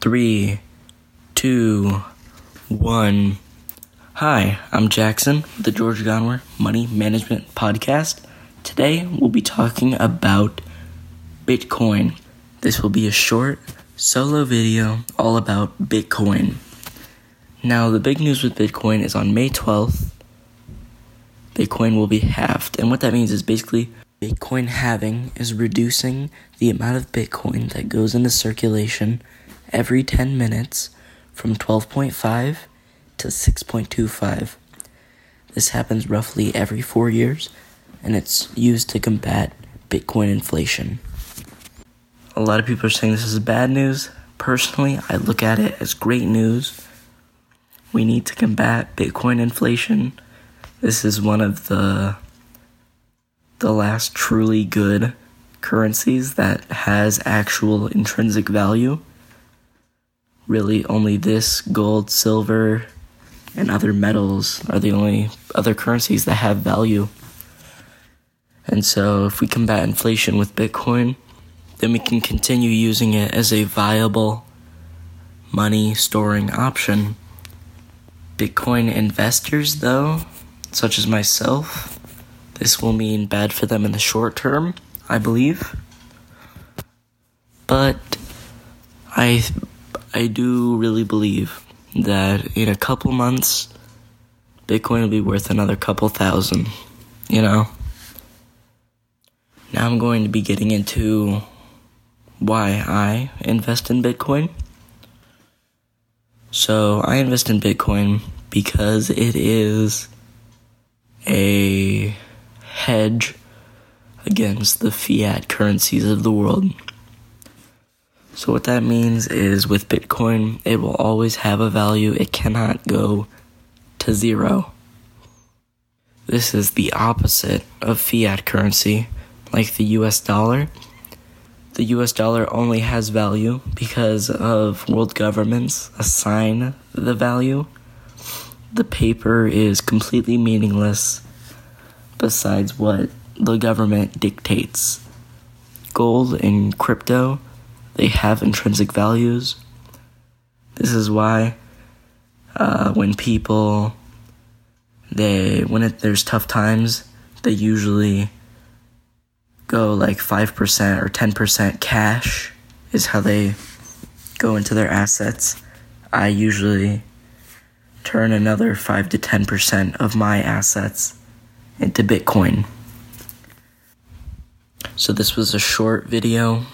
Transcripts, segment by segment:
three, two, one. Hi, I'm Jackson, the George Gonwer Money Management Podcast. Today we'll be talking about Bitcoin. This will be a short solo video all about Bitcoin. Now, the big news with Bitcoin is on May 12th, Bitcoin will be halved. And what that means is basically Bitcoin halving is reducing the amount of Bitcoin that goes into circulation every 10 minutes from 12.5 to 6.25. This happens roughly every four years, and it's used to combat Bitcoin inflation. A lot of people are saying this is bad news. Personally, I look at it as great news. We need to combat Bitcoin inflation. This is one of the the last truly good currencies that has actual intrinsic value really only this gold, silver, and other metals are the only other currencies that have value. And so, if we combat inflation with Bitcoin, then we can continue using it as a viable money storing option. Bitcoin investors, though, such as myself, this will mean bad for them in the short term, I believe. But I I do really believe that in a couple months, Bitcoin will be worth another couple thousand, you know? Now I'm going to be getting into why I invest in Bitcoin. So I invest in Bitcoin because it is a hedge against the fiat currencies of the world. So, what that means is with Bitcoin, it will always have a value, it cannot go to zero. This is the opposite of fiat currency, like the US dollar. The US dollar only has value because of world governments assign the value. The paper is completely meaningless besides what the government dictates. Gold and crypto they have intrinsic values. This is why uh, when people they when it, there's tough times, they usually go like 5% or 10% cash is how they go into their assets. I usually turn another 5 to 10% of my assets into Bitcoin. So this was a short video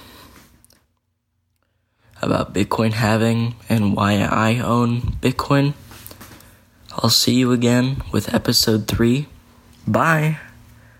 about Bitcoin halving and why I own Bitcoin. I'll see you again with episode 3. Bye.